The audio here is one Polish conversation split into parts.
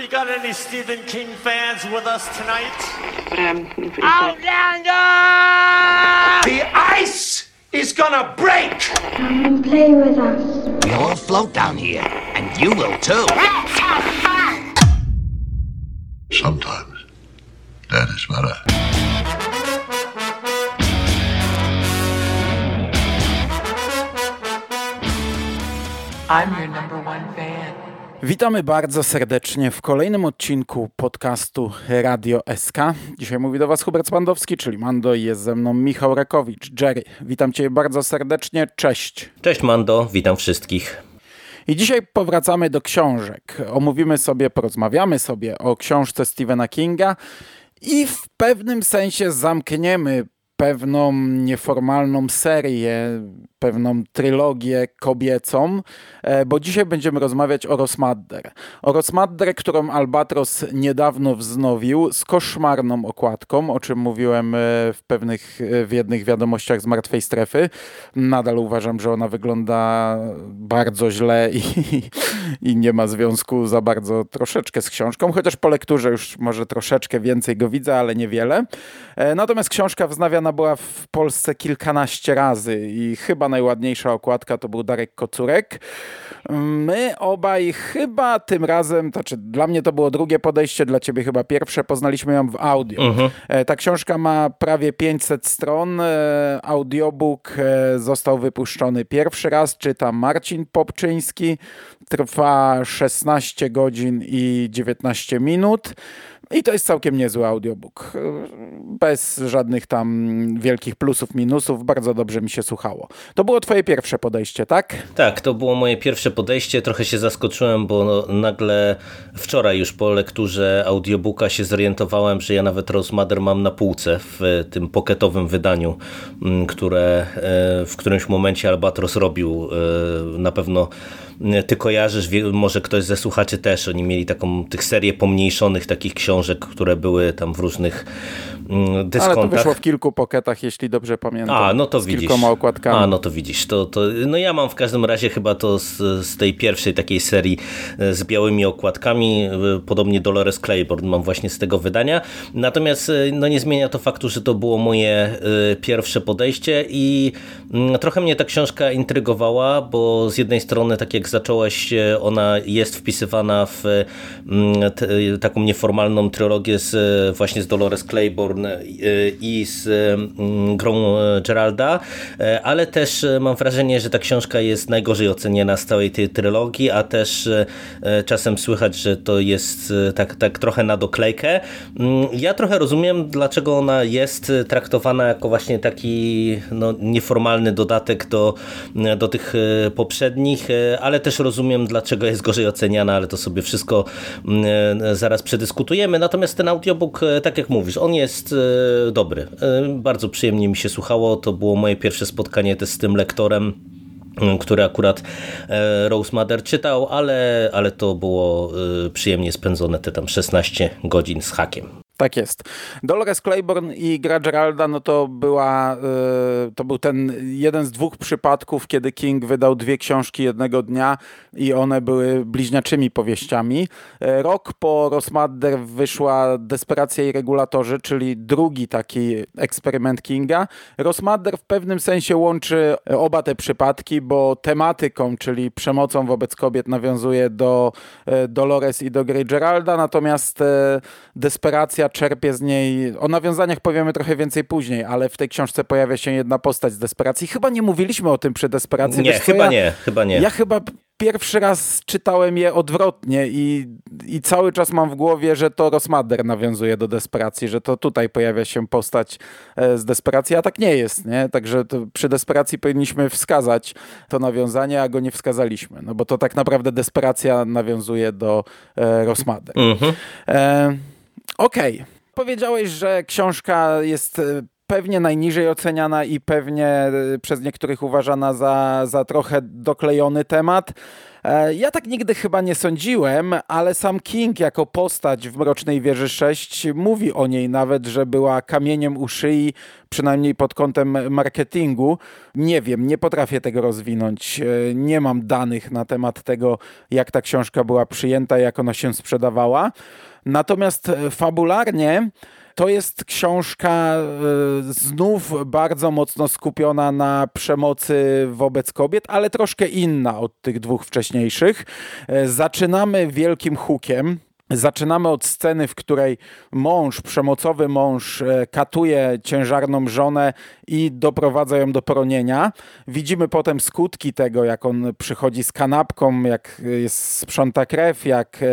We got any Stephen King fans with us tonight? Outlander! The ice is gonna break! Come and play with us. We all float down here, and you will too. Let's have fun! Sometimes that is better. I'm your number one fan. Witamy bardzo serdecznie w kolejnym odcinku podcastu Radio SK. Dzisiaj mówi do Was Hubert Spandowski, czyli Mando i jest ze mną Michał Rakowicz. Jerry, witam Cię bardzo serdecznie, cześć. Cześć Mando, witam wszystkich. I dzisiaj powracamy do książek. Omówimy sobie, porozmawiamy sobie o książce Stephena Kinga i w pewnym sensie zamkniemy pewną nieformalną serię, pewną trylogię kobiecą, e, bo dzisiaj będziemy rozmawiać o Rosmadder. O Rosmadder, którą Albatros niedawno wznowił z koszmarną okładką, o czym mówiłem e, w pewnych, e, w jednych wiadomościach z Martwej Strefy. Nadal uważam, że ona wygląda bardzo źle i, i nie ma związku za bardzo troszeczkę z książką, chociaż po lekturze już może troszeczkę więcej go widzę, ale niewiele. Natomiast książka była w Polsce kilkanaście razy i chyba najładniejsza okładka to był Darek Kocurek. My obaj chyba tym razem, to znaczy dla mnie to było drugie podejście, dla ciebie chyba pierwsze, poznaliśmy ją w audio. Mhm. Ta książka ma prawie 500 stron, e, audiobook e, został wypuszczony pierwszy raz, czyta Marcin Popczyński, trwa 16 godzin i 19 minut. I to jest całkiem niezły audiobook. Bez żadnych tam wielkich plusów, minusów. Bardzo dobrze mi się słuchało. To było twoje pierwsze podejście, tak? Tak, to było moje pierwsze podejście. Trochę się zaskoczyłem, bo no, nagle wczoraj już po lekturze audiobooka się zorientowałem, że ja nawet Rose Mother mam na półce w tym pocketowym wydaniu, mm, które e, w którymś momencie Albatros robił. E, na pewno ty kojarzysz, może ktoś ze słuchaczy też, oni mieli taką tych serię pomniejszonych takich książek, które były tam w różnych dyskontach. Ale to wyszło w kilku poketach, jeśli dobrze pamiętam. A, no to z widzisz. kilkoma okładkami. A, no to widzisz. To, to, no ja mam w każdym razie chyba to z, z tej pierwszej takiej serii e, z białymi okładkami, e, podobnie Dolores Claiborne mam właśnie z tego wydania. Natomiast e, no nie zmienia to faktu, że to było moje pierwsze podejście i mm, trochę mnie ta książka intrygowała, bo z jednej strony, tak jak zacząłeś, ona jest wpisywana w mm, taką nieformalną trylogię z, właśnie z Dolores Claiborne i z mm, grą Geralda, ale też mam wrażenie, że ta książka jest najgorzej oceniana z całej tej trylogii, a też czasem słychać, że to jest tak, tak trochę na doklejkę. Mm, ja trochę rozumiem, dlaczego ona jest traktowana jako właśnie taki no, nieformalny dodatek do, do tych poprzednich, ale też rozumiem, dlaczego jest gorzej oceniana, ale to sobie wszystko mm, zaraz przedyskutujemy. Natomiast ten audiobook, tak jak mówisz, on jest dobry. Bardzo przyjemnie mi się słuchało. To było moje pierwsze spotkanie też z tym lektorem który akurat Rose Mother czytał, ale, ale to było przyjemnie spędzone te tam 16 godzin z hakiem. Tak jest. Dolores Claiborne i gra Geralda, no to była, yy, to był ten jeden z dwóch przypadków, kiedy King wydał dwie książki jednego dnia i one były bliźniaczymi powieściami. Yy, rok po Rosmadder wyszła Desperacja i Regulatorzy, czyli drugi taki eksperyment Kinga. Rosmadder w pewnym sensie łączy oba te przypadki, bo tematyką, czyli przemocą wobec kobiet nawiązuje do yy, Dolores i do gry Geralda, natomiast Desperacja czerpie z niej. O nawiązaniach powiemy trochę więcej później, ale w tej książce pojawia się jedna postać z desperacji. Chyba nie mówiliśmy o tym przy desperacji. Nie, chyba ja, nie, chyba nie. Ja chyba pierwszy raz czytałem je odwrotnie i, i cały czas mam w głowie, że to Rosmader nawiązuje do desperacji, że to tutaj pojawia się postać z desperacji, a tak nie jest, nie? Także przy desperacji powinniśmy wskazać to nawiązanie, a go nie wskazaliśmy, no bo to tak naprawdę desperacja nawiązuje do e, Rosmader. Mhm. E, Okej. Okay. Powiedziałeś, że książka jest pewnie najniżej oceniana i pewnie przez niektórych uważana za, za trochę doklejony temat. E, ja tak nigdy chyba nie sądziłem, ale sam King jako postać w Mrocznej Wieży 6 mówi o niej nawet, że była kamieniem u szyi, przynajmniej pod kątem marketingu. Nie wiem, nie potrafię tego rozwinąć. E, nie mam danych na temat tego, jak ta książka była przyjęta, jak ona się sprzedawała. Natomiast e, fabularnie to jest książka e, znów bardzo mocno skupiona na przemocy wobec kobiet, ale troszkę inna od tych dwóch wcześniejszych. E, zaczynamy wielkim hukiem. Zaczynamy od sceny, w której mąż, przemocowy mąż, e, katuje ciężarną żonę i doprowadza ją do poronienia. Widzimy potem skutki tego, jak on przychodzi z kanapką, jak sprząta krew, jak e,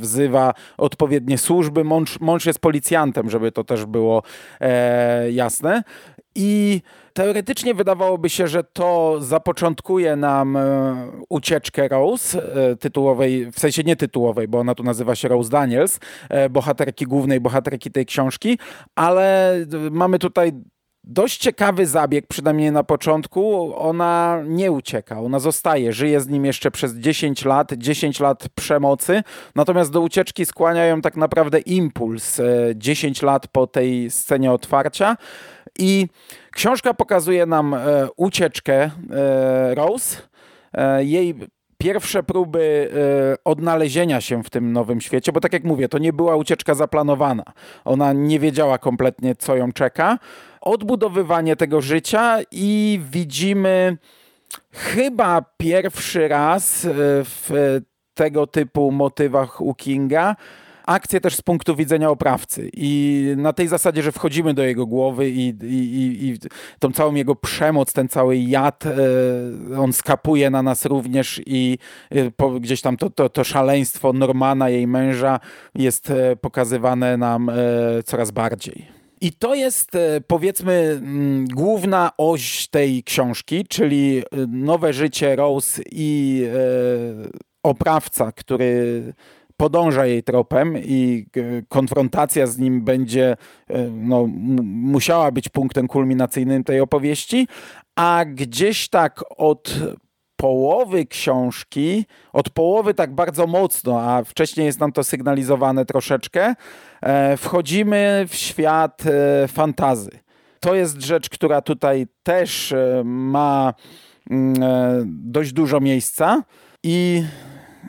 wzywa odpowiednie służby. Mąż, mąż jest policjantem, żeby to też było e, jasne. I teoretycznie wydawałoby się, że to zapoczątkuje nam e, ucieczkę Rose, e, tytułowej, w sensie nie tytułowej, bo ona tu nazywa się Rose Daniels, e, bohaterki głównej, bohaterki tej książki, ale mamy tutaj dość ciekawy zabieg, przynajmniej na początku. Ona nie ucieka, ona zostaje, żyje z nim jeszcze przez 10 lat, 10 lat przemocy, natomiast do ucieczki skłania ją tak naprawdę impuls 10 lat po tej scenie otwarcia. I książka pokazuje nam e, ucieczkę e, Rose, e, jej pierwsze próby odnalezienia się w tym nowym świecie, bo tak jak mówię, to nie była ucieczka zaplanowana. Ona nie wiedziała kompletnie, co ją czeka. Odbudowywanie tego życia i widzimy chyba pierwszy raz w tego typu motywach u Kinga akcję też z punktu widzenia oprawcy i na tej zasadzie, że wchodzimy do jego głowy i, i, i, i tą całą jego przemoc, ten cały jad, e, on skapuje na nas również i e, po, gdzieś tam to, to, to szaleństwo Normana, jej męża jest e, pokazywane nam coraz bardziej. I to jest powiedzmy mm, główna oś tej książki, czyli nowe życie Rose i oprawca, który podąża jej tropem i e, konfrontacja z nim będzie, e, no, musiała być punktem kulminacyjnym tej opowieści, a gdzieś tak od połowy książki, od połowy tak bardzo mocno, a wcześniej jest nam to sygnalizowane troszeczkę, e, wchodzimy w świat fantazy. To jest rzecz, która tutaj też ma mm, dość dużo miejsca i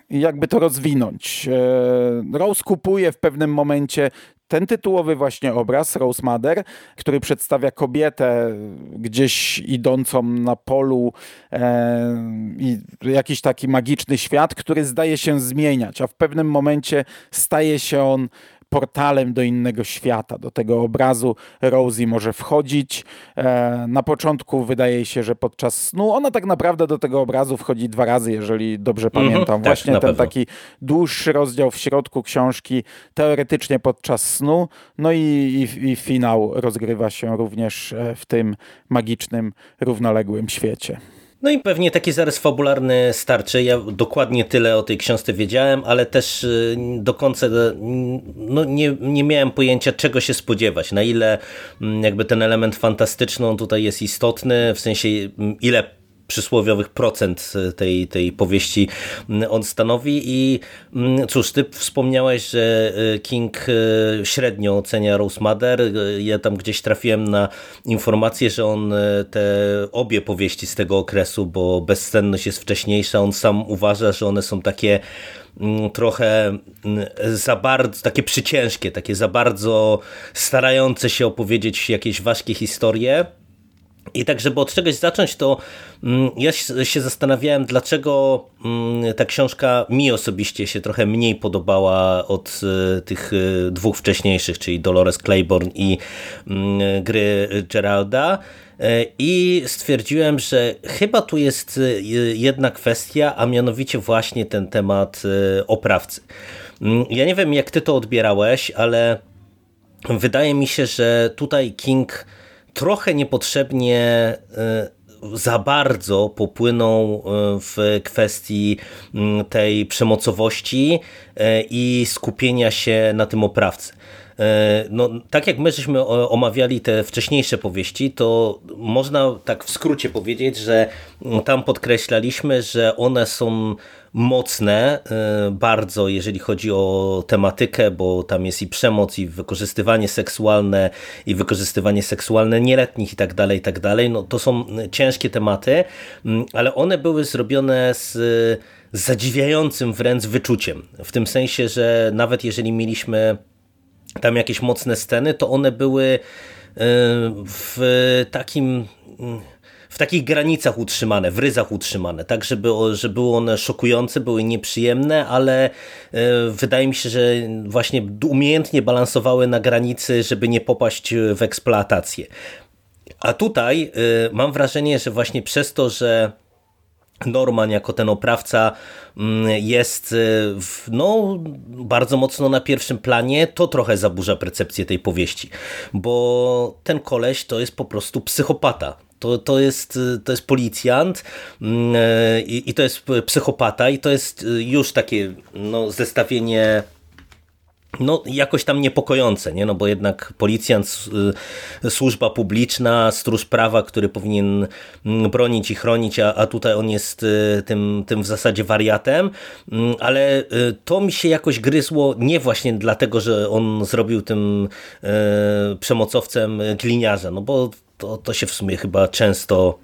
jakby to rozwinąć. E, Rose kupuje w pewnym momencie ten tytułowy właśnie obraz, Rose Mother, który przedstawia kobietę gdzieś idącą na polu e, i jakiś taki magiczny świat, który zdaje się zmieniać, a w pewnym momencie staje się on portalem do innego świata. Do tego obrazu Rosie może wchodzić. E, na początku wydaje się, że podczas snu ona tak naprawdę do tego obrazu wchodzi dwa razy, jeżeli dobrze mhm, pamiętam. -hmm, Właśnie tak, ten pewno. taki dłuższy rozdział w środku książki, teoretycznie podczas snu. No i, i, i finał rozgrywa się również e, w tym magicznym, równoległym świecie. No i pewnie taki zarys fabularny starczy. Ja dokładnie tyle o tej książce wiedziałem, ale też y, do końca y, no nie, nie miałem pojęcia czego się spodziewać, na ile mm, jakby ten element fantastyczny tutaj jest istotny, w sensie mm, ile przysłowiowych procent tej, tej powieści on stanowi. I cóż, ty wspomniałeś, że y, King y, średnio ocenia Rose Mother, ja tam gdzieś trafiłem na informację, że on te obie powieści z tego okresu, bo bezsenność jest wcześniejsza, on sam uważa, że one są takie trochę za bardzo, takie przyciężkie, takie za bardzo starające się opowiedzieć jakieś ważkie historie, i tak, żeby od czegoś zacząć, to mm, ja się zastanawiałem, dlaczego mm, ta książka mi osobiście się trochę mniej podobała od e, tych e, dwóch wcześniejszych, czyli Dolores Claiborne i mm, gry Geralda. E, I stwierdziłem, że chyba tu jest jedna kwestia, a mianowicie właśnie ten temat oprawcy. Ja nie wiem, jak ty to odbierałeś, ale wydaje mi się, że tutaj King trochę niepotrzebnie e, za bardzo popłyną e, w kwestii tej przemocowości e, i skupienia się na tym oprawcy. No, tak jak my żeśmy omawiali te wcześniejsze powieści, to można tak w skrócie powiedzieć, że tam podkreślaliśmy, że one są mocne bardzo, jeżeli chodzi o tematykę, bo tam jest i przemoc, i wykorzystywanie seksualne, i wykorzystywanie seksualne nieletnich i tak dalej, i tak dalej. No, to są ciężkie tematy, ale one były zrobione z zadziwiającym wręcz wyczuciem. W tym sensie, że nawet jeżeli mieliśmy tam jakieś mocne sceny, to one były e, w takim w takich granicach utrzymane, w ryzach utrzymane, tak żeby, żeby były one szokujące, były nieprzyjemne, ale e, wydaje mi się, że właśnie umiejętnie balansowały na granicy, żeby nie popaść w eksploatację. A tutaj e, mam wrażenie, że właśnie przez to, że Norman jako ten oprawca mm, jest y, no, bardzo mocno na pierwszym planie, to trochę zaburza percepcję tej powieści, bo ten koleś to jest po prostu psychopata. To, to, jest, y, to jest policjant mm, y, i, i to jest psychopata i to jest już takie no, zestawienie no, jakoś tam niepokojące, nie? No, bo jednak policjant, y, służba publiczna, stróż prawa, który powinien mm, bronić i chronić, a, a tutaj on jest y, tym, tym w zasadzie wariatem, mm, ale y, to mi się jakoś gryzło nie właśnie dlatego, że on zrobił tym przemocowcem gliniarza, no bo to, to się w sumie chyba często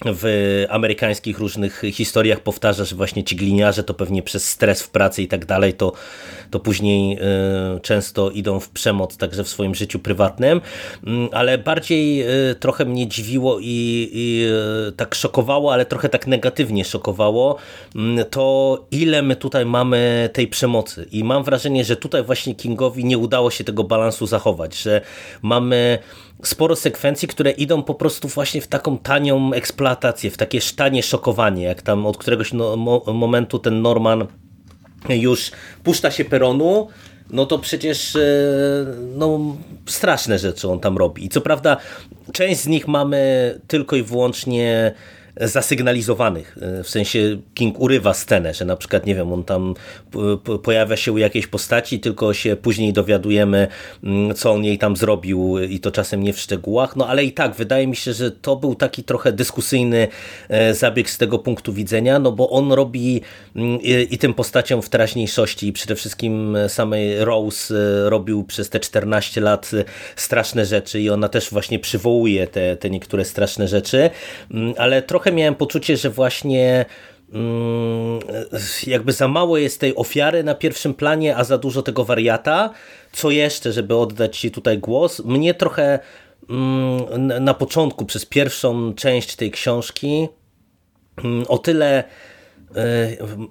w amerykańskich różnych historiach powtarza, że właśnie ci gliniarze to pewnie przez stres w pracy i tak dalej, to, to później y, często idą w przemoc także w swoim życiu prywatnym, mm, ale bardziej y, trochę mnie dziwiło i, i y, tak szokowało, ale trochę tak negatywnie szokowało mm, to ile my tutaj mamy tej przemocy. I mam wrażenie, że tutaj właśnie Kingowi nie udało się tego balansu zachować, że mamy sporo sekwencji, które idą po prostu właśnie w taką tanią eksploatację, w takie tanie szokowanie, jak tam od któregoś no, mo momentu ten Norman już puszcza się peronu, no to przecież e, no, straszne rzeczy on tam robi. I co prawda część z nich mamy tylko i wyłącznie zasygnalizowanych. E, w sensie King urywa scenę, że na przykład, nie wiem, on tam pojawia się u jakiejś postaci, tylko się później dowiadujemy, mm, co on jej tam zrobił i to czasem nie w szczegółach. No ale i tak, wydaje mi się, że to był taki trochę dyskusyjny e, zabieg z tego punktu widzenia, no bo on robi mm, i tym postaciom w teraźniejszości i przede wszystkim samej Rose e, robił przez te 14 lat straszne rzeczy i ona też właśnie przywołuje te, te niektóre straszne rzeczy, mm, ale trochę trochę miałem poczucie, że właśnie mm, jakby za mało jest tej ofiary na pierwszym planie, a za dużo tego wariata. Co jeszcze, żeby oddać Ci tutaj głos? Mnie trochę mm, na początku, przez pierwszą część tej książki, mm, o tyle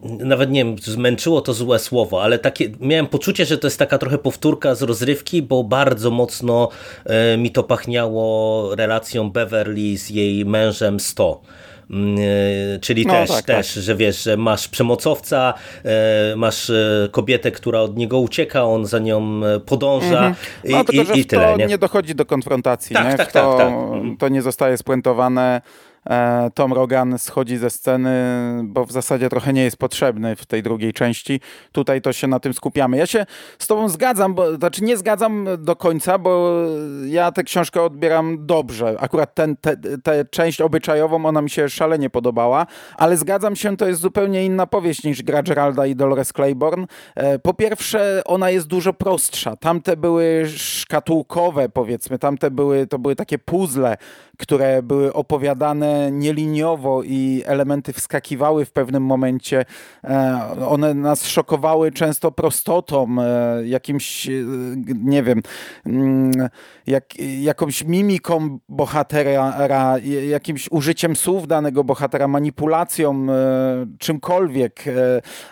nawet nie wiem, zmęczyło to złe słowo, ale takie, miałem poczucie, że to jest taka trochę powtórka z rozrywki, bo bardzo mocno e, mi to pachniało relacją Beverly z jej mężem 100 Mm, e, czyli no, też, tak, też tak. że wiesz, że masz przemocowca, e, masz e, kobietę, która od niego ucieka, on za nią podąża mhm. no, i, tylko, i, i tyle. Nie? nie dochodzi do konfrontacji, tak, nie? Tak, to, tak, tak. To nie zostaje spuentowane E, Tom Rogan schodzi ze sceny, bo w zasadzie trochę nie jest potrzebny w tej drugiej części. Tutaj to się na tym skupiamy. Ja się z tobą zgadzam, bo, znaczy nie zgadzam do końca, bo ja tę książkę odbieram dobrze. Akurat tę te, te część obyczajową, ona mi się szalenie podobała, ale zgadzam się, to jest zupełnie inna powieść niż Gra Geralda i Dolores Claiborne. E, po pierwsze, ona jest dużo prostsza. Tamte były szkatułkowe, powiedzmy, tamte były, to były takie puzzle, które były opowiadane nieliniowo i elementy wskakiwały w pewnym momencie. E, one nas szokowały często prostotą, e, jakimś, e, nie wiem, mm, jak, jakąś mimiką bohatera, jakimś użyciem słów danego bohatera, manipulacją, czymkolwiek.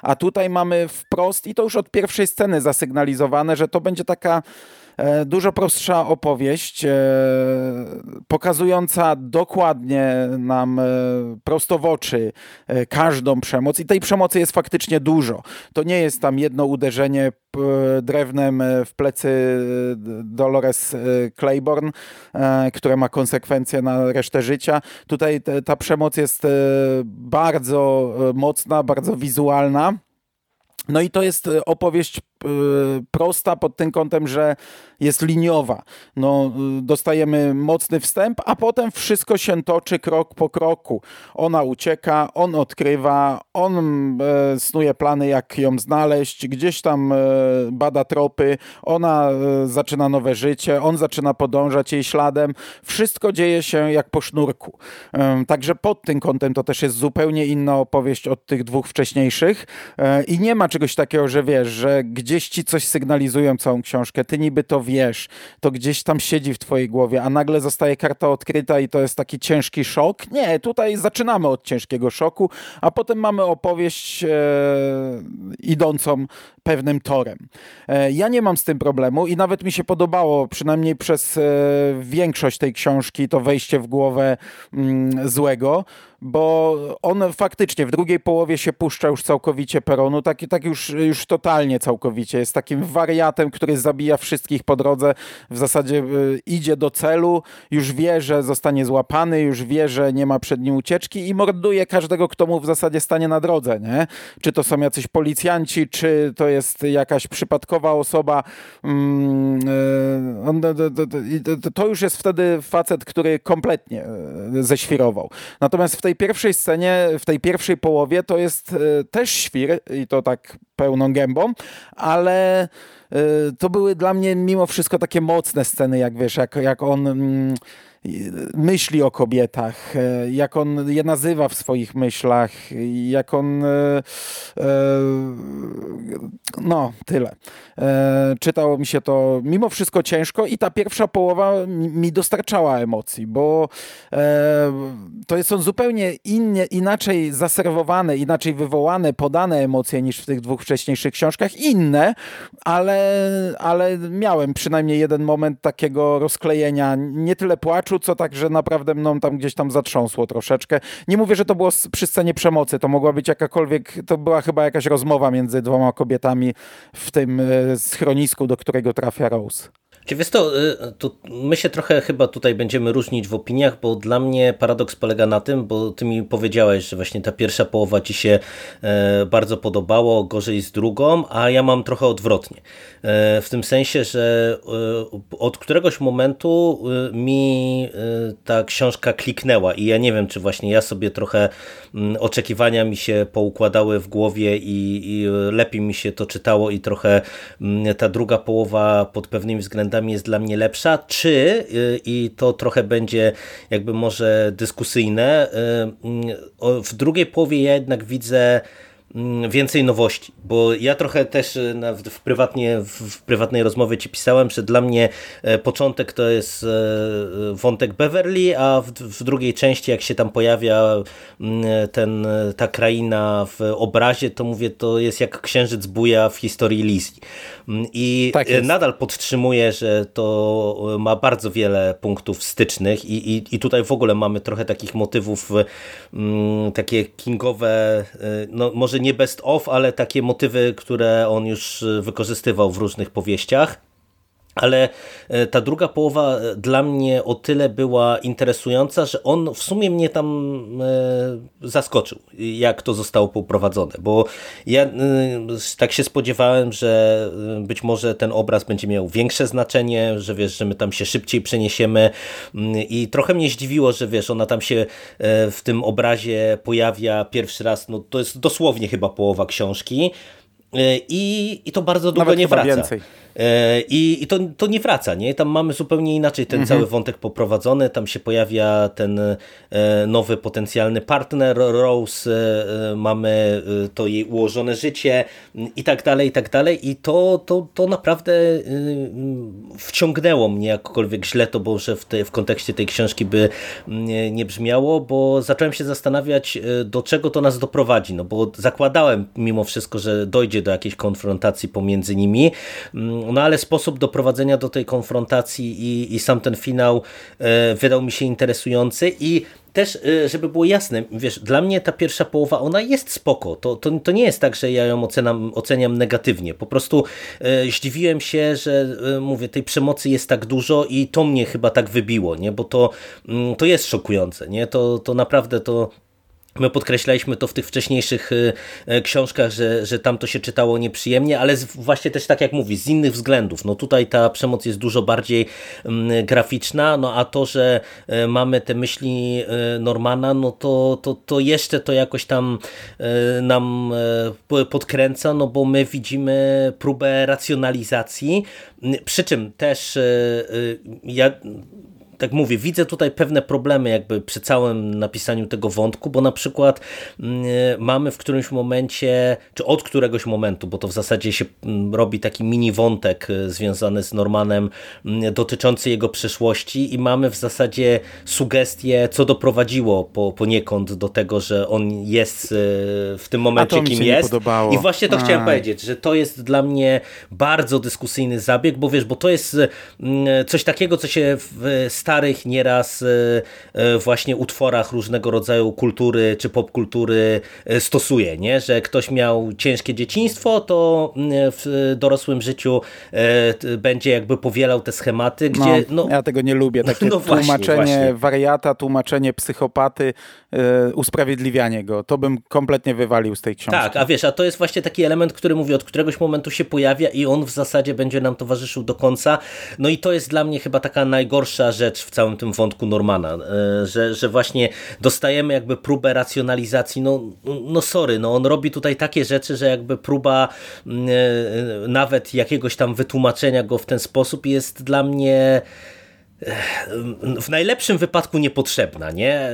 A tutaj mamy wprost, i to już od pierwszej sceny zasygnalizowane, że to będzie taka dużo prostsza opowieść, e, pokazująca dokładnie nam e, prosto w oczy każdą przemoc i tej przemocy jest faktycznie dużo. To nie jest tam jedno uderzenie drewnem w plecy Dolores Claiborne, które ma konsekwencje na resztę życia. Tutaj ta przemoc jest bardzo mocna, bardzo wizualna. No i to jest opowieść prosta pod tym kątem, że jest liniowa. No, dostajemy mocny wstęp, a potem wszystko się toczy krok po kroku. Ona ucieka, on odkrywa, on e, snuje plany, jak ją znaleźć, gdzieś tam bada tropy, ona zaczyna nowe życie, on zaczyna podążać jej śladem. Wszystko dzieje się jak po sznurku. Także pod tym kątem to też jest zupełnie inna opowieść od tych dwóch wcześniejszych i nie ma czegoś takiego, że wiesz, że gdzieś ci coś sygnalizują całą książkę, ty niby to wiesz, to gdzieś tam siedzi w twojej głowie, a nagle zostaje karta odkryta i to jest taki ciężki szok. Nie, tutaj zaczynamy od ciężkiego szoku, a potem mamy opowieść e, idącą pewnym torem. E, ja nie mam z tym problemu i nawet mi się podobało, przynajmniej przez e, większość tej książki, to wejście w głowę mm, złego, bo on faktycznie w drugiej połowie się puszcza już całkowicie peronu, tak, tak już, już totalnie całkowicie. Jest takim wariatem, który zabija wszystkich po drodze. W zasadzie y, idzie do celu, już wie, że zostanie złapany, już wie, że nie ma przed nim ucieczki i morduje każdego, kto mu w zasadzie stanie na drodze. Nie? Czy to są jacyś policjanci, czy to jest jakaś przypadkowa osoba. Mm, y, to już jest wtedy facet, który kompletnie y, ześwirował. Natomiast w tej pierwszej scenie, w tej pierwszej połowie to jest e, też świr i to tak pełną gębą, ale e, to były dla mnie mimo wszystko takie mocne sceny, jak wiesz, jak, jak on mm, myśli o kobietach, e, jak on je nazywa w swoich myślach, jak on. E, e, no, tyle. Czytało mi się to mimo wszystko ciężko i ta pierwsza połowa mi dostarczała emocji, bo to są zupełnie innie, inaczej zaserwowane, inaczej wywołane, podane emocje niż w tych dwóch wcześniejszych książkach. Inne, ale, ale miałem przynajmniej jeden moment takiego rozklejenia, nie tyle płaczu, meczu, co tak, że naprawdę mną tam gdzieś tam zatrząsło troszeczkę. Nie mówię, że to było przy scenie przemocy, to mogła być jakakolwiek, to była chyba jakaś rozmowa między dwoma kobietami w tym e, schronisku, do którego trafia Rose. Czy wiesz to, y, to, my się trochę chyba tutaj będziemy różnić w opiniach, bo dla mnie paradoks polega na tym, bo ty mi powiedziałeś, że właśnie ta pierwsza połowa ci się e, bardzo podobało, gorzej z drugą, a ja mam trochę odwrotnie. E, w tym sensie, że e, od któregoś momentu mi ta książka kliknęła i ja nie wiem, czy właśnie ja sobie trochę oczekiwania mi się poukładały w głowie i, i lepiej mi się to czytało i trochę ta druga połowa pod pewnymi względami jest dla mnie lepsza, czy y, i to trochę będzie jakby może dyskusyjne, y, w drugiej połowie ja jednak widzę więcej nowości, bo ja trochę też e, w, prywatnie, w prywatnej rozmowie ci pisałem, że dla mnie e, początek to jest e, wątek Beverly, a w, w drugiej części jak się tam pojawia mm, ten, ta kraina w obrazie, to mówię, to jest jak księżyc buja w historii Lizji. Mm, I tak nadal podtrzymuję, że to ma bardzo wiele punktów stycznych i, i, i tutaj w ogóle mamy trochę takich motywów takie kingowe, no może nie best of, ale takie motywy, które on już e, wykorzystywał w różnych powieściach. Ale e, ta druga połowa e, dla mnie o tyle była interesująca, że on w sumie mnie tam zaskoczył, jak to zostało poprowadzone, bo ja tak się spodziewałem, że być może ten obraz będzie miał większe znaczenie, że wiesz, że my tam się szybciej przeniesiemy mm, i trochę mnie zdziwiło, że wiesz, ona tam się w tym obrazie pojawia pierwszy raz, no to jest dosłownie chyba połowa książki i, i to bardzo długo Nawet nie wraca. Więcej. E, I, i to, to nie wraca, nie? Tam mamy zupełnie inaczej ten mhm. cały wątek poprowadzony, tam się pojawia ten e, nowy potencjalny partner Rose, e, mamy to jej ułożone życie i tak dalej, i tak dalej i to, to, to naprawdę wciągnęło mnie jakkolwiek źle to, bo że w, te, w kontekście tej książki by nie, nie brzmiało, bo zacząłem się zastanawiać, do czego to nas doprowadzi, no bo zakładałem mimo wszystko, że dojdzie do jakiejś konfrontacji pomiędzy nimi, no ale sposób doprowadzenia do tej konfrontacji i, i sam ten finał e, wydał mi się interesujący i też, e, żeby było jasne, wiesz, dla mnie ta pierwsza połowa, ona jest spoko. To, to, to nie jest tak, że ja ją ocenam, oceniam negatywnie. Po prostu e, zdziwiłem się, że e, mówię, tej przemocy jest tak dużo i to mnie chyba tak wybiło, nie? Bo to, mm, to jest szokujące, nie? To, to naprawdę to My podkreślaliśmy to w tych wcześniejszych y, y, książkach, że, że tam to się czytało nieprzyjemnie, ale właśnie też tak jak mówisz, z innych względów. No tutaj ta przemoc jest dużo bardziej mm, graficzna, no a to, że y, mamy te myśli Normana, no to, to, to jeszcze to jakoś tam nam podkręca, no bo my widzimy próbę racjonalizacji, przy czym też ja tak mówię, widzę tutaj pewne problemy jakby przy całym napisaniu tego wątku, bo na przykład mm, mamy w którymś momencie, czy od któregoś momentu, bo to w zasadzie się mm, robi taki mini wątek e, związany z Normanem mm, dotyczący jego przeszłości i mamy w zasadzie sugestie, co doprowadziło po, poniekąd do tego, że on jest e, w tym momencie kim jest. I właśnie to A. chciałem powiedzieć, że to jest dla mnie bardzo dyskusyjny zabieg, bo wiesz, bo to jest coś takiego, co się w starych nieraz e, e, właśnie utworach różnego rodzaju kultury czy popkultury e, stosuje, nie? że ktoś miał ciężkie dzieciństwo, to w dorosłym życiu będzie jakby powielał te schematy, gdzie... No, no ja tego nie lubię, takie no właśnie, tłumaczenie właśnie. wariata, tłumaczenie psychopaty, usprawiedliwianie go, to bym kompletnie wywalił z tej książki. Tak, a wiesz, a to jest właśnie taki element, który mówię, od któregoś momentu się pojawia i on w zasadzie będzie nam towarzyszył do końca, no i to jest dla mnie chyba taka najgorsza rzecz w całym tym wątku Normana, e, że, że właśnie dostajemy jakby próbę racjonalizacji, no, no sorry, no on robi tutaj takie rzeczy, że jakby próba e, nawet jakiegoś tam wytłumaczenia go w ten sposób jest dla mnie w najlepszym wypadku niepotrzebna, nie?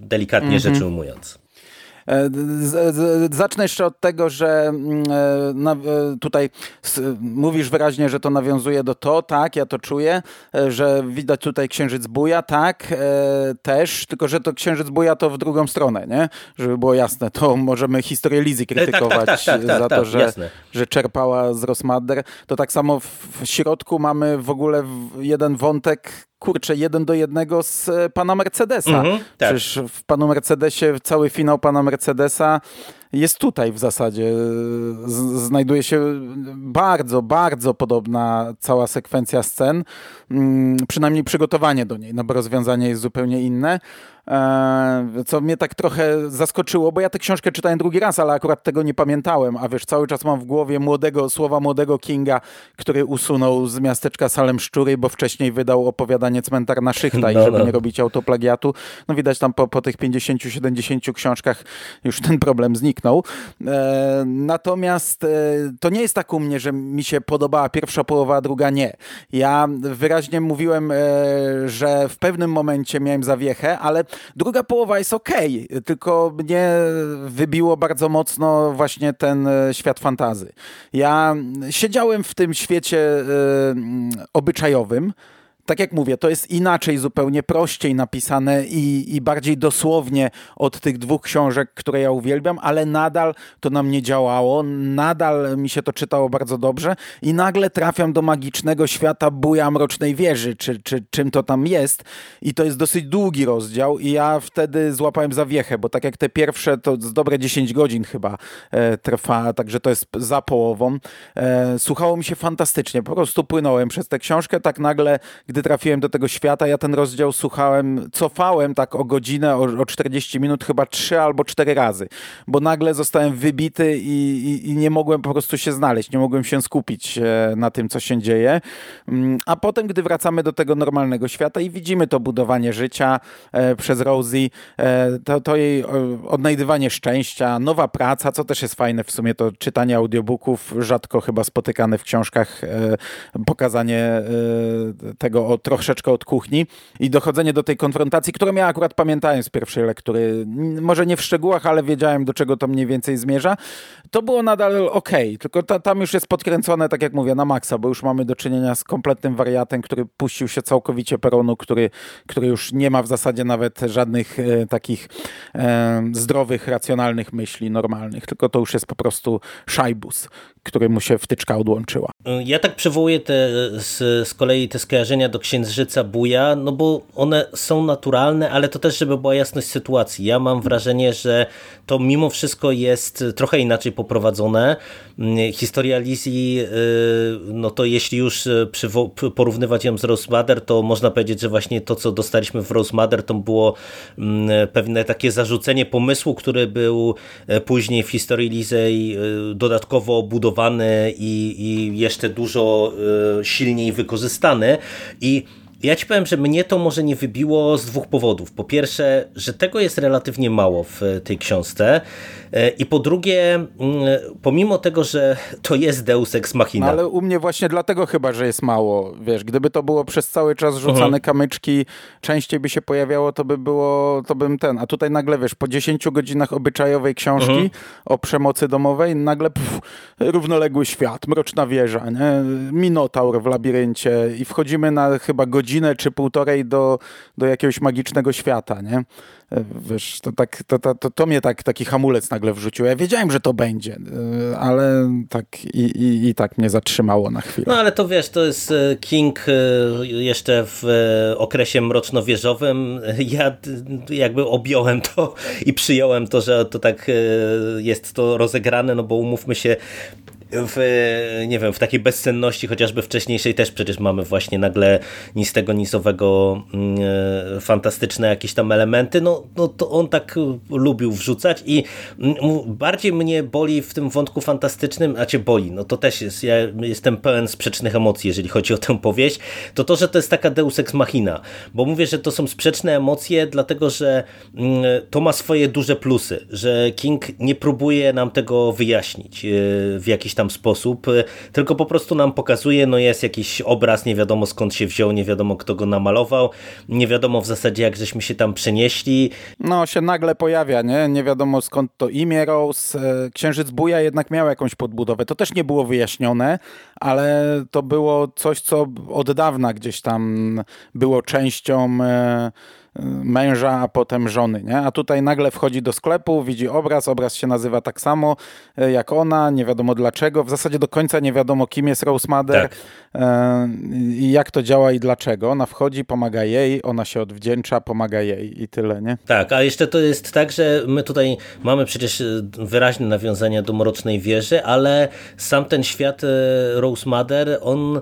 Delikatnie mm -hmm. rzecz ujmując. E, zacznę jeszcze od tego, że mm, e, e, tutaj mówisz wyraźnie, że to nawiązuje do to, tak, ja to czuję, że widać tutaj księżyc buja, tak, też, tylko że to księżyc buja to w drugą stronę, nie? Żeby było jasne, to możemy historię Lizy tak, tak, krytykować tak, tak, tak, za to, że, że czerpała z Rosmadder. To tak samo w środku mamy w ogóle jeden wątek kurczę, jeden do jednego z e, pana Mercedesa. Mhm, tak. Przecież w panu Mercedesie cały finał pana Mercedesa jest tutaj w zasadzie. Znajduje się bardzo, bardzo podobna cała sekwencja scen. Mm, przynajmniej przygotowanie do niej, no bo rozwiązanie jest zupełnie inne. E, co mnie tak trochę zaskoczyło, bo ja tę książkę czytałem drugi raz, ale akurat tego nie pamiętałem, a wiesz, cały czas mam w głowie młodego, słowa młodego Kinga, który usunął z miasteczka Salem Szczury, bo wcześniej wydał opowiadanie Cmentarna Szychta i no, żeby no. nie robić autoplagiatu, no widać tam po, po tych 50-70 książkach już ten problem zniknął. E, natomiast e, to nie jest tak u mnie, że mi się podobała pierwsza połowa, a druga nie. Ja wyraźnie mówiłem, że w pewnym momencie miałem zawiechę, ale Druga połowa jest ok, tylko mnie wybiło bardzo mocno właśnie ten e, świat fantazy. Ja siedziałem w tym świecie obyczajowym, tak jak mówię, to jest inaczej, zupełnie prościej napisane i, i bardziej dosłownie od tych dwóch książek, które ja uwielbiam, ale nadal to na mnie działało, nadal mi się to czytało bardzo dobrze i nagle trafiam do magicznego świata buja Mrocznej Wieży, czy, czy czym to tam jest i to jest dosyć długi rozdział i ja wtedy złapałem zawiechę, bo tak jak te pierwsze, to z dobre 10 godzin chyba e, trwa, także to jest za połową. E, słuchało mi się fantastycznie, po prostu płynąłem przez tę książkę, tak nagle, gdy trafiłem do tego świata, ja ten rozdział słuchałem, cofałem tak o godzinę, o, o 40 minut chyba trzy albo cztery razy, bo nagle zostałem wybity i, i, i, nie mogłem po prostu się znaleźć, nie mogłem się skupić e, na tym, co się dzieje. Mm, a potem, gdy wracamy do tego normalnego świata i widzimy to budowanie życia e, przez Rosie, e, to, to jej odnajdywanie szczęścia, nowa praca, co też jest fajne w sumie, to czytanie audiobooków, rzadko chyba spotykane w książkach, pokazanie tego o, troszeczkę od kuchni i dochodzenie do tej konfrontacji, którą ja akurat pamiętałem z pierwszej lektury, może nie w szczegółach, ale wiedziałem, do czego to mniej więcej zmierza, to było nadal ok, tylko ta, tam już jest podkręcone, tak jak mówię, na maksa, bo już mamy do czynienia z kompletnym wariatem, który puścił się całkowicie peronu, który, który już nie ma w zasadzie nawet żadnych e, takich e, zdrowych, racjonalnych myśli normalnych, tylko to już jest po prostu szajbus który mu się wtyczka odłączyła. Ja tak przywołuję te, z, z kolei te skojarzenia do Księżyca Buja, no bo one są naturalne, ale to też, żeby była jasność sytuacji. Ja mam wrażenie, że to mimo wszystko jest trochę inaczej poprowadzone. Historia Lizzie, y, no to jeśli już y, porównywać ją z Rose Mother, to można powiedzieć, że właśnie to, co dostaliśmy w Rose Mother, to było mm, pewne takie zarzucenie pomysłu, który był e, później w historii Lizej y, dodatkowo obudowany i, i jeszcze dużo silniej wykorzystany i ja ci powiem, że mnie to może nie wybiło z dwóch powodów. Po pierwsze, że tego jest relatywnie mało w tej książce. E, I po drugie, mm, pomimo tego, że to jest Deus Ex Machina. No, ale u mnie właśnie dlatego chyba, że jest mało. Wiesz, gdyby to było przez cały czas rzucane mhm. kamyczki, częściej by się pojawiało, to by było, to bym ten. A tutaj nagle, wiesz, po 10 godzinach obyczajowej książki mhm. o przemocy domowej, nagle pff, równoległy świat, mroczna wieża, nie? Minotaur w labiryncie i wchodzimy na chyba godzinę czy półtorej do, do jakiegoś magicznego świata, nie? Wiesz, to, tak, to, to, to, mnie tak, taki hamulec nagle wrzucił. Ja wiedziałem, że to będzie, e, ale tak i, i, i tak mnie zatrzymało na chwilę. No ale to wiesz, to jest e, King e, jeszcze w okresie mroczno-wieżowym. Ja jakby objąłem to i przyjąłem to, że to tak jest to rozegrane, no bo umówmy się, w, nie wiem, w takiej bezsenności chociażby wcześniejszej też przecież mamy właśnie nagle nic tego nizowego mm, e, fantastyczne jakieś tam elementy, no, no to on tak lubił wrzucać i bardziej mnie boli w tym wątku fantastycznym, a cię boli, no to też jest, ja jestem pełen sprzecznych emocji, jeżeli chodzi o tę powieść, to to, że to jest taka deus ex machina, bo mówię, że to są sprzeczne emocje, dlatego, że to ma swoje duże plusy, że King nie próbuje nam tego wyjaśnić e, w jakiś tam tam sposób, y, tylko po prostu nam pokazuje, no jest jakiś obraz, nie wiadomo skąd się wziął, nie wiadomo kto go namalował, nie wiadomo w zasadzie jak żeśmy się tam przenieśli. No się nagle pojawia, nie? Nie wiadomo skąd to imię Rose. E, Księżyc Buja jednak miał jakąś podbudowę. To też nie było wyjaśnione, ale to było coś, co od dawna gdzieś tam było częścią e, męża, a potem żony, nie? A tutaj nagle wchodzi do sklepu, widzi obraz, obraz się nazywa tak samo e, jak ona, nie wiadomo dlaczego, w zasadzie do końca nie wiadomo kim jest Rose Mother tak. E, i jak to działa i dlaczego. Ona wchodzi, pomaga jej, ona się odwdzięcza, pomaga jej i tyle, nie? Tak, a jeszcze to jest tak, że my tutaj mamy przecież e, wyraźne nawiązania do Mrocznej Wieży, ale sam ten świat Rose Mother, on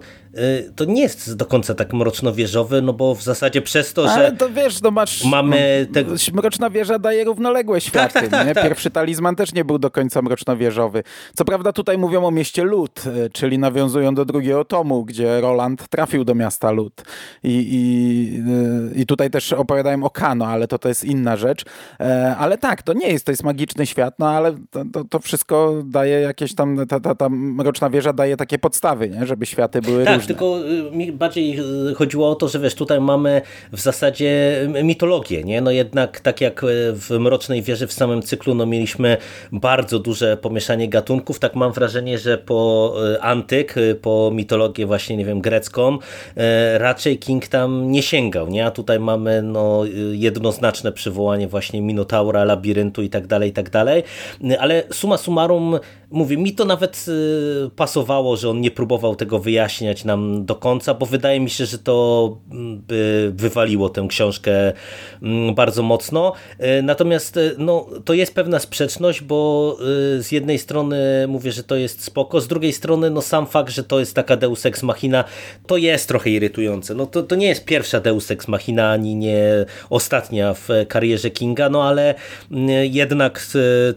to nie jest do końca tak mroczno-wieżowy, no bo w zasadzie przez to, Ale że to wiesz, no masz, mamy... Te... Mroczna wieża daje równoległe tak, światy. Tak, tak, tak, Pierwszy talizman też nie był do końca mroczno-wieżowy. Co prawda tutaj mówią o mieście Lud, y, czyli nawiązują do drugiego tomu, gdzie Roland trafił do miasta Lud. I, i, y, i tutaj też opowiadałem o Kano, ale to, to jest inna rzecz. E, ale tak, to nie jest, to jest magiczny świat, no ale to, to, to wszystko daje jakieś tam, ta, ta, ta mroczna wieża daje takie podstawy, nie? żeby światy były tak, tylko y, mi bardziej y, chodziło o to, że wiesz, tutaj mamy w zasadzie mitologię, nie? No jednak tak jak y, w Mrocznej Wieży w samym cyklu, no mieliśmy bardzo duże pomieszanie gatunków, tak mam wrażenie, że po antyk, po mitologię właśnie, nie wiem, grecką, raczej King tam nie sięgał, nie? A tutaj mamy no jednoznaczne przywołanie właśnie Minotaura, labiryntu i tak dalej, i tak dalej, ale suma summarum mówię, mi to nawet pasowało, że on nie próbował tego wyjaśniać nam do końca, bo wydaje mi się, że to mm, by wywaliło tę książkę mm, bardzo mocno. E, natomiast e, no, to jest pewna sprzeczność, bo e, z jednej strony mówię, że to jest spoko, z drugiej strony no, sam fakt, że to jest taka Deus Ex Machina, to jest trochę irytujące. No, to, to nie jest pierwsza Deus Ex Machina, ani nie ostatnia w karierze Kinga, no ale mm, jednak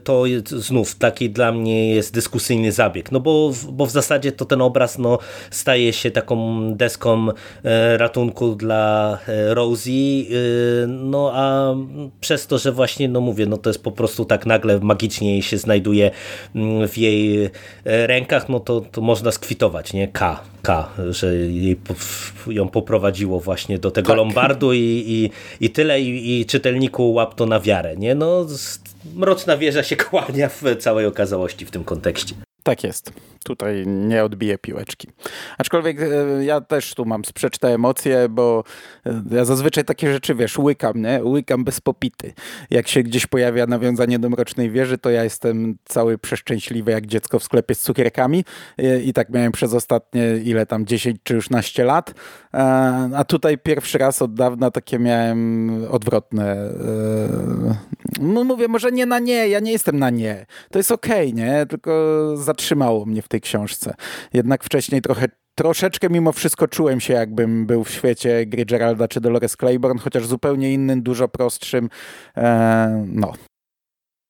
to znów taki dla mnie jest dyskusyjny zabieg, no bo, bo w zasadzie to ten obraz no, staje się taką deską e, ratunku dla e, Rosie, e, no a przez to, że właśnie, no mówię, no to jest po prostu tak nagle magicznie się znajduje mm, w jej rękach, no to, to można skwitować, nie? K, K, że jej, ją poprowadziło właśnie do tego tak. Lombardu i, i, i tyle i, i czytelniku łap to na wiarę, nie? No mroczna wieża się kłania w całej okazałości w tym kontekście. Tak jest. Tutaj nie odbije piłeczki. Aczkolwiek e, ja też tu mam sprzeczne emocje, bo e, ja zazwyczaj takie rzeczy, wiesz, łykam, nie? Łykam bez popity. Jak się gdzieś pojawia nawiązanie do Mrocznej Wieży, to ja jestem cały przeszczęśliwy jak dziecko w sklepie z cukierkami e, i tak miałem przez ostatnie, ile tam, 10 czy już naście lat. A tutaj pierwszy raz od dawna takie miałem odwrotne. No mówię, może nie na nie, ja nie jestem na nie. To jest okej, okay, nie? Tylko zatrzymało mnie w tej książce. Jednak wcześniej trochę troszeczkę mimo wszystko czułem się, jakbym był w świecie gry Geralda czy Dolores Claiborne, chociaż zupełnie innym, dużo prostszym. E, no.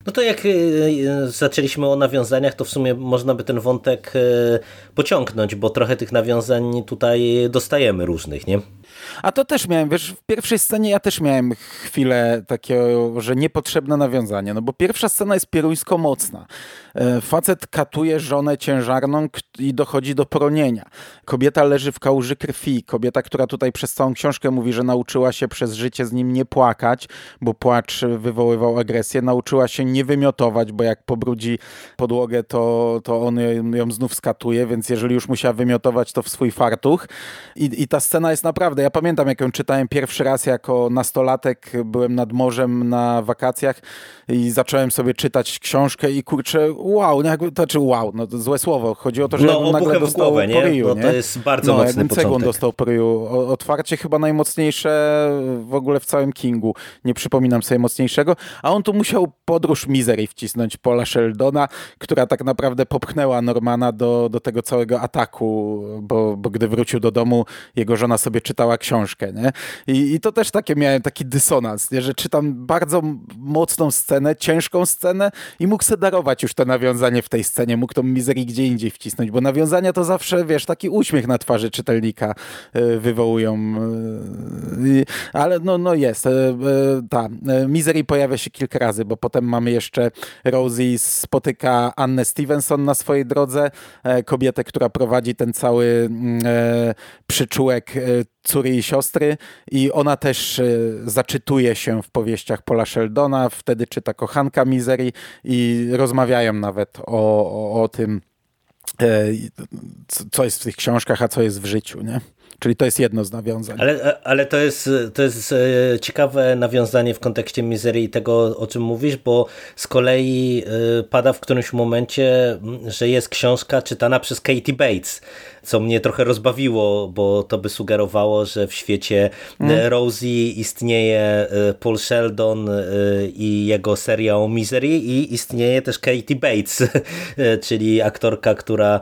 No to jak e, e, zaczęliśmy o nawiązaniach, to w sumie można by ten wątek e, pociągnąć, bo trochę tych nawiązań tutaj dostajemy różnych, nie? A to też miałem, wiesz, w pierwszej scenie ja też miałem chwilę takiego, że niepotrzebne nawiązanie, no bo pierwsza scena jest pieruńsko mocna. E, facet katuje żonę ciężarną i dochodzi do poronienia. Kobieta leży w kałuży krwi. Kobieta, która tutaj przez całą książkę mówi, że nauczyła się przez życie z nim nie płakać, bo płacz wywoływał agresję. Nauczyła się nie wymiotować, bo jak pobrudzi podłogę, to, to on ją znów skatuje, więc jeżeli już musiała wymiotować, to w swój fartuch. I, i ta scena jest naprawdę, ja pamiętam jak ją czytałem pierwszy raz jako nastolatek, byłem nad morzem na wakacjach i zacząłem sobie czytać książkę i kurczę, wow, no jakby, to znaczy wow, no to złe słowo. Chodzi o to, że no, nagle dostał głowę, po ryju, no, to jest bardzo no, mocny cegłą dostał po ryju. Otwarcie chyba najmocniejsze w ogóle w całym Kingu. Nie przypominam sobie mocniejszego. A on tu musiał podróż Misery wcisnąć Paula Sheldona, która tak naprawdę popchnęła Normana do, do tego całego ataku, bo, bo gdy wrócił do domu, jego żona sobie czytała książkę, nie? I, i to też takie miałem taki dysonans, nie? że czytam bardzo mocną scenę, ciężką scenę i mógł se darować już to nawiązanie w tej scenie, mógł tą mizerię gdzie indziej wcisnąć, bo nawiązania to zawsze, wiesz, taki uśmiech na twarzy czytelnika y, wywołują. Y, ale no, no jest. Y, ta misery pojawia się kilka razy, bo potem mamy jeszcze Rosie spotyka Annę Stevenson na swojej drodze, kobietę, która prowadzi ten cały mm, przyczółek córy i siostry i ona też zaczytuje się w powieściach Paula Sheldona, wtedy czyta kochanka Misery i rozmawiają nawet o, o, o tym, e, co jest w tych książkach, a co jest w życiu, nie? Czyli to jest jedno z nawiązań. Ale, ale to, jest, to jest e, ciekawe nawiązanie w kontekście mizerii i tego, o czym mówisz, bo z kolei e, pada w którymś momencie, że jest książka czytana przez Katie Bates, co mnie trochę rozbawiło, bo to by sugerowało, że w świecie mm. Rosie istnieje Paul Sheldon i jego seria o Misery i istnieje też Katie Bates, czyli aktorka, która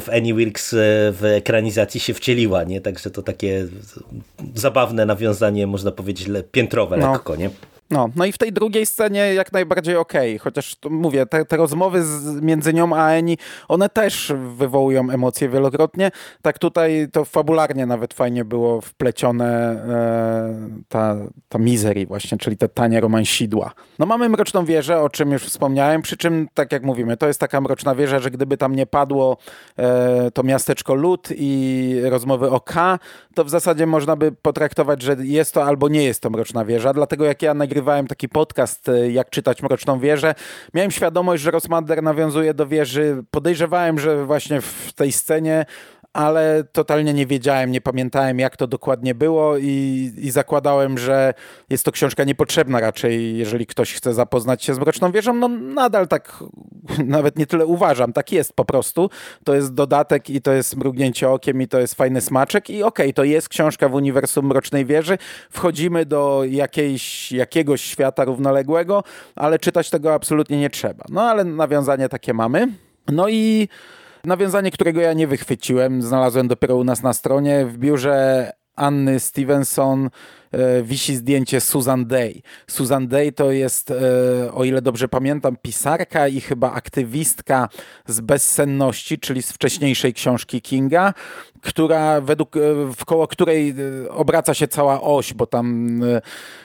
w Annie Wilkes w ekranizacji się wcieliła, nie? Także to takie zabawne nawiązanie, można powiedzieć, piętrowe no. lekko, nie? No, no i w tej drugiej scenie jak najbardziej okej, okay. chociaż mówię, te, te rozmowy z, między nią a Eni, one też wywołują emocje wielokrotnie. Tak tutaj to fabularnie nawet fajnie było wplecione e, ta, ta misery właśnie, czyli te tanie romansidła. No mamy Mroczną Wieżę, o czym już wspomniałem, przy czym tak jak mówimy, to jest taka Mroczna Wieża, że gdyby tam nie padło e, to miasteczko Lud i rozmowy o K, to w zasadzie można by potraktować, że jest to albo nie jest to Mroczna Wieża, dlatego jak ja nagrywam nagrywałem taki podcast, e, jak czytać Mroczną Wieżę, miałem świadomość, że Rosmander nawiązuje do wieży. Podejrzewałem, że właśnie w tej scenie ale totalnie nie wiedziałem, nie pamiętałem jak to dokładnie było i, i, zakładałem, że jest to książka niepotrzebna raczej, jeżeli ktoś chce zapoznać się z Mroczną Wieżą, no nadal tak nawet nie tyle uważam, tak jest po prostu. To jest dodatek i to jest mrugnięcie okiem i to jest fajny smaczek i okej, okay, to jest książka w uniwersum Mrocznej Wieży, wchodzimy do jakiejś, jakiegoś świata równoległego, ale czytać tego absolutnie nie trzeba. No ale nawiązanie takie mamy. No i Nawiązanie, którego ja nie wychwyciłem, znalazłem dopiero u nas na stronie. W biurze Anny Stevenson wisi zdjęcie Susan Day. Susan Day to jest, e, o ile dobrze pamiętam, pisarka i chyba aktywistka z bezsenności, czyli z wcześniejszej książki Kinga która według, e, wkoło której e, obraca się cała oś, bo tam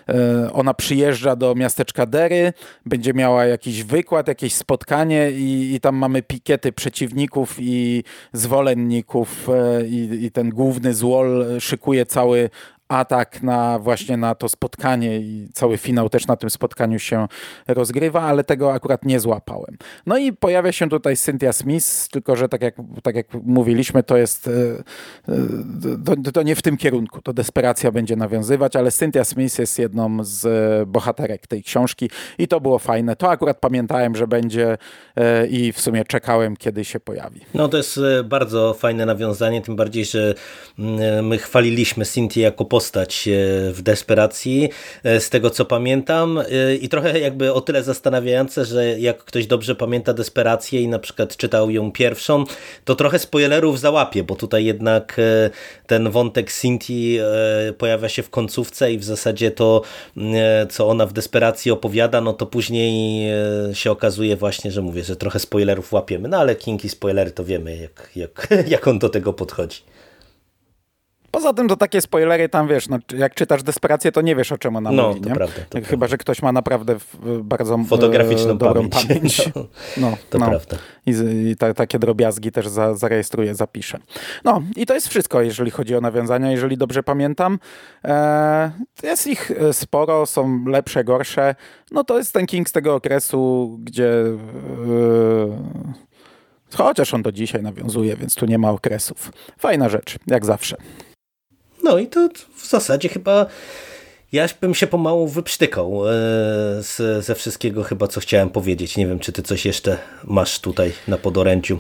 e, ona przyjeżdża do miasteczka Dery, będzie miała jakiś wykład, jakieś spotkanie i, i tam mamy pikiety przeciwników i zwolenników i, i ten główny złol szykuje cały atak na właśnie na to spotkanie i cały finał też na tym spotkaniu się rozgrywa, ale tego akurat nie złapałem. No i pojawia się tutaj Cynthia Smith, tylko że tak jak, tak jak mówiliśmy, to jest to, to nie w tym kierunku, to desperacja będzie nawiązywać, ale Cynthia Smith jest jedną z bohaterek tej książki i to było fajne. To akurat pamiętałem, że będzie i w sumie czekałem, kiedy się pojawi. No to jest bardzo fajne nawiązanie, tym bardziej, że mm, my chwaliliśmy Cynthia jako postać e, w desperacji, e, z tego co pamiętam e, i trochę jakby o tyle zastanawiające, że jak ktoś dobrze pamięta desperację i na przykład czytał ją pierwszą, to trochę spoilerów załapie, bo tutaj jednak ten wątek Cynthii pojawia się w końcówce i w zasadzie to, co ona w desperacji opowiada, no to później się okazuje właśnie, że mówię, że trochę spoilerów łapiemy, no ale kinki spoilery to wiemy, jak, jak, jak on do tego podchodzi. Poza tym to takie spoilery tam, wiesz, no, jak czytasz Desperację, to nie wiesz o czym ona no, mówi, to nie? Prawda, to Chyba, prawda. że ktoś ma naprawdę bardzo fotograficzną e, dobrą pamięć. pamięć. No, no, to no. prawda. I, i ta, takie drobiazgi też za, zarejestruję, zapiszę. No i to jest wszystko, jeżeli chodzi o nawiązania, jeżeli dobrze pamiętam. E, jest ich e, sporo, są lepsze, gorsze. No to jest ten King z tego okresu, gdzie... E, Chociaż on do dzisiaj nawiązuje, więc tu nie ma okresów. Fajna rzecz, jak zawsze. No i to w zasadzie chyba ja bym się pomału wyprztykał e, ze wszystkiego chyba, co chciałem powiedzieć. Nie wiem, czy ty coś jeszcze masz tutaj na podoręciu.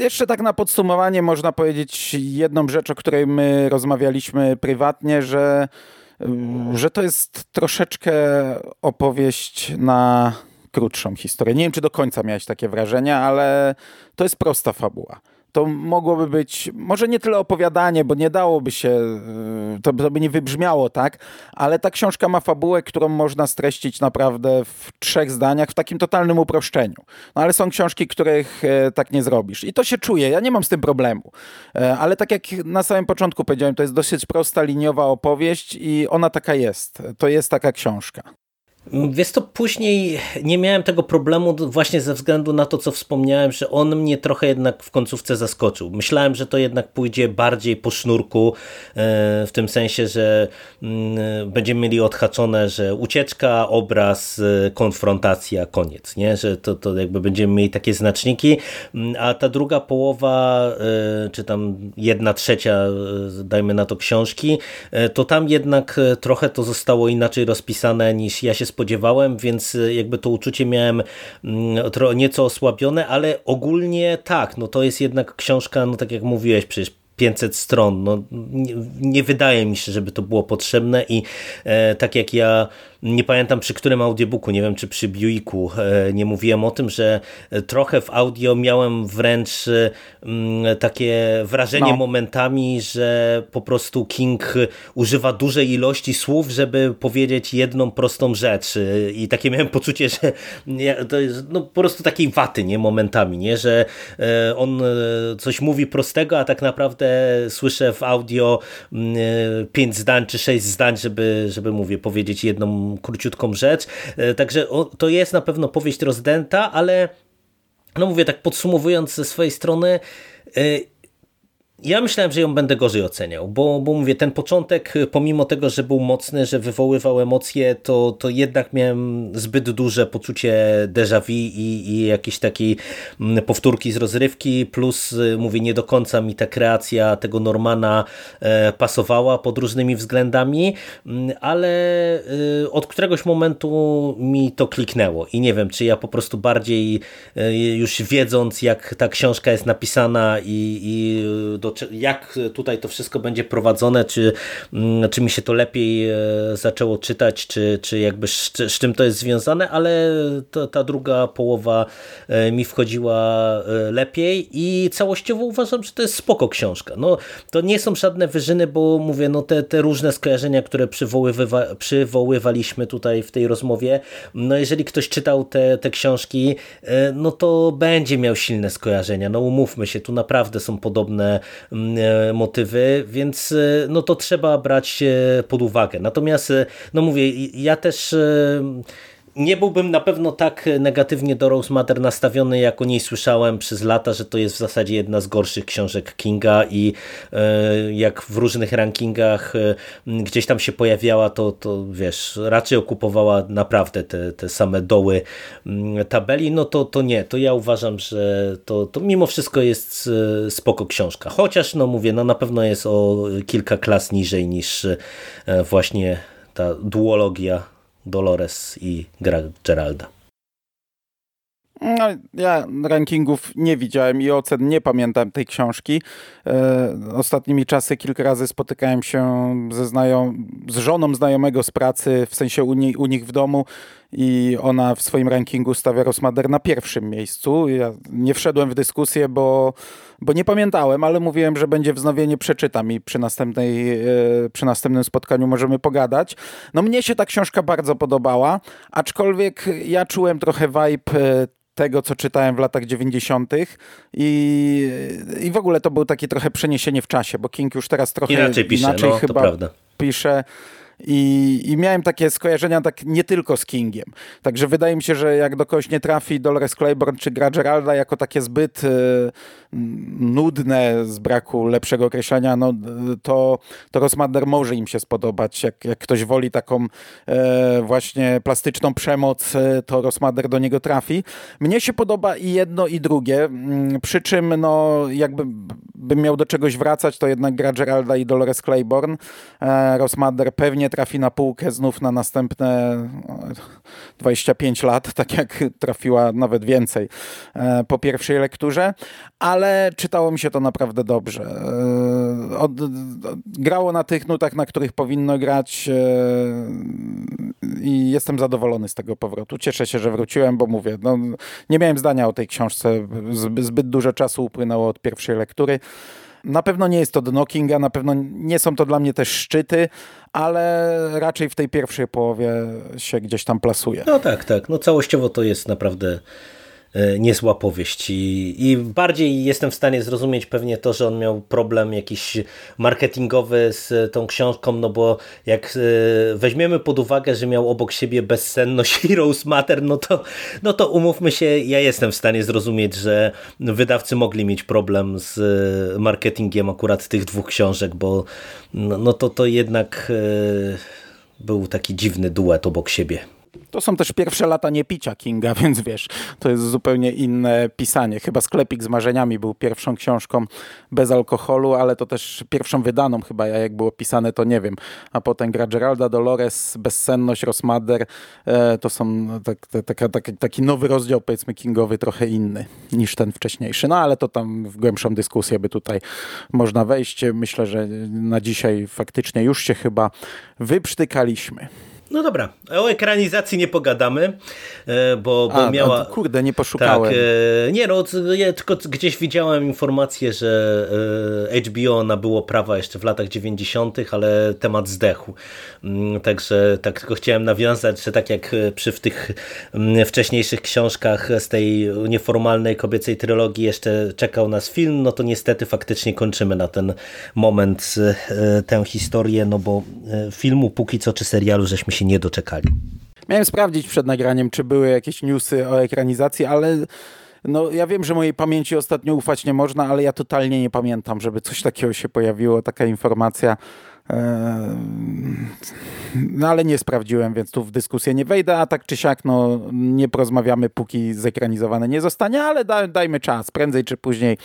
Jeszcze tak na podsumowanie można powiedzieć jedną rzecz, o której my rozmawialiśmy prywatnie, że, że to jest troszeczkę opowieść na krótszą historię. Nie wiem, czy do końca miałeś takie wrażenie, ale to jest prosta fabuła. To mogłoby być, może nie tyle opowiadanie, bo nie dałoby się, to, to by nie wybrzmiało tak, ale ta książka ma fabułę, którą można streścić naprawdę w trzech zdaniach, w takim totalnym uproszczeniu. No ale są książki, których e, tak nie zrobisz. I to się czuje, ja nie mam z tym problemu. E, ale tak jak na samym początku powiedziałem, to jest dosyć prosta, liniowa opowieść i ona taka jest. To jest taka książka. Wiesz to później nie miałem tego problemu właśnie ze względu na to, co wspomniałem, że on mnie trochę jednak w końcówce zaskoczył. Myślałem, że to jednak pójdzie bardziej po sznurku, e, w tym sensie, że mm, będziemy mieli odhaczone, że ucieczka, obraz, e, konfrontacja, koniec, nie? że to, to jakby będziemy mieli takie znaczniki, mm, a ta druga połowa, e, czy tam jedna trzecia, dajmy na to książki, to tam jednak trochę to zostało inaczej rozpisane niż ja się spodziewałem, więc y, jakby to uczucie miałem mm, nieco osłabione, ale ogólnie tak, no to jest jednak książka, no tak jak mówiłeś, przecież 500 stron. No, nie, nie, wydaje mi się, żeby to było potrzebne i e, tak jak ja nie pamiętam przy którym audiobooku, nie wiem czy przy Buicku, e, nie mówiłem o tym, że trochę w audio miałem wręcz mm, takie wrażenie no. momentami, że po prostu King używa dużej ilości słów, żeby powiedzieć jedną prostą rzecz i takie miałem poczucie, że to jest no, po prostu takiej waty, nie, momentami, nie, że e, on coś mówi prostego, a tak naprawdę słyszę w audio mm, pięć zdań czy sześć zdań, żeby, żeby mówię, powiedzieć jedną króciutką rzecz. E, także to jest na pewno powieść rozdęta, ale no mówię tak podsumowując ze swojej strony, e, ja myślałem, że ją będę gorzej oceniał, bo, bo mówię, ten początek, pomimo tego, że był mocny, że wywoływał emocje, to, to jednak miałem zbyt duże poczucie déjà vu i, i jakieś takiej mm, powtórki z rozrywki, plus y, mówię, nie do końca mi ta kreacja tego Normana e, pasowała pod różnymi względami, mm, ale y, od któregoś momentu mi to kliknęło i nie wiem, czy ja po prostu bardziej y, już wiedząc, jak ta książka jest napisana i, i do jak tutaj to wszystko będzie prowadzone, czy, mm, czy mi się to lepiej e, zaczęło czytać, czy, czy jakby z, z czym to jest związane, ale to, ta druga połowa e, mi wchodziła e, lepiej i całościowo uważam, że to jest spoko książka. No, to nie są żadne wyżyny, bo mówię, no te, te różne skojarzenia, które przywoływa, przywoływaliśmy tutaj w tej rozmowie, no jeżeli ktoś czytał te, te książki, no to będzie miał silne skojarzenia. No umówmy się, tu naprawdę są podobne motywy, więc e, no to trzeba brać e, pod uwagę. Natomiast, no mówię, ja też nie byłbym na pewno tak negatywnie do Rose Matter nastawiony, jak o niej słyszałem przez lata, że to jest w zasadzie jedna z gorszych książek Kinga i e, jak w różnych rankingach e, gdzieś tam się pojawiała, to, to wiesz, raczej okupowała naprawdę te, te same doły mm, tabeli, no to, to nie, to ja uważam, że to, to mimo wszystko jest e, spoko książka. Chociaż, no mówię, no na pewno jest o kilka klas niżej niż właśnie ta duologia Dolores i Geralda. No, ja rankingów nie widziałem i ocen nie pamiętam tej książki. E, ostatnimi czasy kilka razy spotykałem się ze znajom, z żoną znajomego z pracy, w sensie u, nie, u nich w domu i ona w swoim rankingu stawia Rosmader na pierwszym miejscu. Ja nie wszedłem w dyskusję, bo, bo nie pamiętałem, ale mówiłem, że będzie wznowienie, przeczytam i przy, następnej, e, przy następnym spotkaniu możemy pogadać. No mnie się ta książka bardzo podobała, aczkolwiek ja czułem trochę vibe e, tego, co czytałem w latach 90. I, i w ogóle to był takie trochę przeniesienie w czasie, bo King już teraz trochę inaczej pisze, inaczej no, chyba pisze. I, I, miałem takie skojarzenia tak nie tylko z Kingiem. Także wydaje mi się, że jak do kogoś nie trafi Dolores Claiborne czy gra Geralda jako takie zbyt y, nudne z braku lepszego określenia, no, to, to Rosmander może im się spodobać. Jak, jak ktoś woli taką e, właśnie plastyczną przemoc, e, to Rosmander do niego trafi. Mnie się podoba i jedno i drugie, mm, przy czym no, jakby bym miał do czegoś wracać, to jednak gra Geralda i Dolores Claiborne. E, Rosmander pewnie trafi na półkę znów na następne 25 lat, tak jak trafiła nawet więcej e, po pierwszej lekturze, ale czytało mi się to naprawdę dobrze. E, od, grało na tych nutach, na których powinno grać e, i jestem zadowolony z tego powrotu. Cieszę się, że wróciłem, bo mówię, no, nie miałem zdania o tej książce. Zbyt dużo czasu upłynęło od pierwszej lektury. Na pewno nie jest to dno Kinga, na pewno nie są to dla mnie też szczyty, ale raczej w tej pierwszej połowie się gdzieś tam plasuje. No tak, tak. No całościowo to jest naprawdę niezła powieść I, i bardziej jestem w stanie zrozumieć pewnie to, że on miał problem jakiś marketingowy z tą książką, no bo jak e, weźmiemy pod uwagę, że miał obok siebie bezsenność Rose Matter, no to, no to umówmy się, ja jestem w stanie zrozumieć, że wydawcy mogli mieć problem z marketingiem akurat tych dwóch książek, bo no, no to, to jednak e, był taki dziwny duet obok siebie. To są też pierwsze lata niepicia Kinga, więc wiesz, to jest zupełnie inne pisanie. Chyba Sklepik z marzeniami był pierwszą książką bez alkoholu, ale to też pierwszą wydaną chyba, jak było pisane, to nie wiem. A potem gra Geralda Dolores, Bezsenność, Rosmader, e, to są tak, tak, tak, taki nowy rozdział, powiedzmy Kingowy, trochę inny niż ten wcześniejszy. No ale to tam w głębszą dyskusję by tutaj można wejść. Myślę, że na dzisiaj faktycznie już się chyba wyprztykaliśmy. No dobra, o ekranizacji nie pogadamy, e, bo, bo A, miała... No, kurde, nie poszukałem. Tak, nie no, ja tylko gdzieś widziałem informację, że e, HBO nabyło prawa jeszcze w latach 90., ale temat zdechł. Mm, także tak tylko chciałem nawiązać, że tak jak przy w tych mm, wcześniejszych książkach z tej nieformalnej kobiecej trylogii jeszcze czekał nas film, no to niestety faktycznie kończymy na ten moment tę historię, no bo filmu póki co czy serialu żeśmy się się nie doczekali. Miałem sprawdzić przed nagraniem, czy były jakieś newsy o ekranizacji, ale no, ja wiem, że mojej pamięci ostatnio ufać nie można, ale ja totalnie nie pamiętam, żeby coś takiego się pojawiło, taka informacja. No ale nie sprawdziłem, więc tu w dyskusję nie wejdę, a tak czy siak no, nie porozmawiamy, póki zekranizowane nie zostanie, ale da, dajmy czas. Prędzej czy później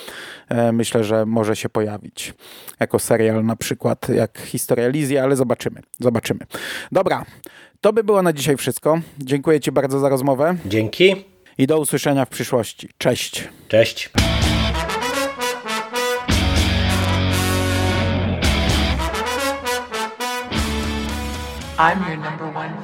e, myślę, że może się pojawić jako serial na przykład jak Historia Lizji, ale zobaczymy. Zobaczymy. Dobra, to by było na dzisiaj wszystko. Dziękuję Ci bardzo za rozmowę. Dzięki. I do usłyszenia w przyszłości. Cześć. Cześć. I'm your number one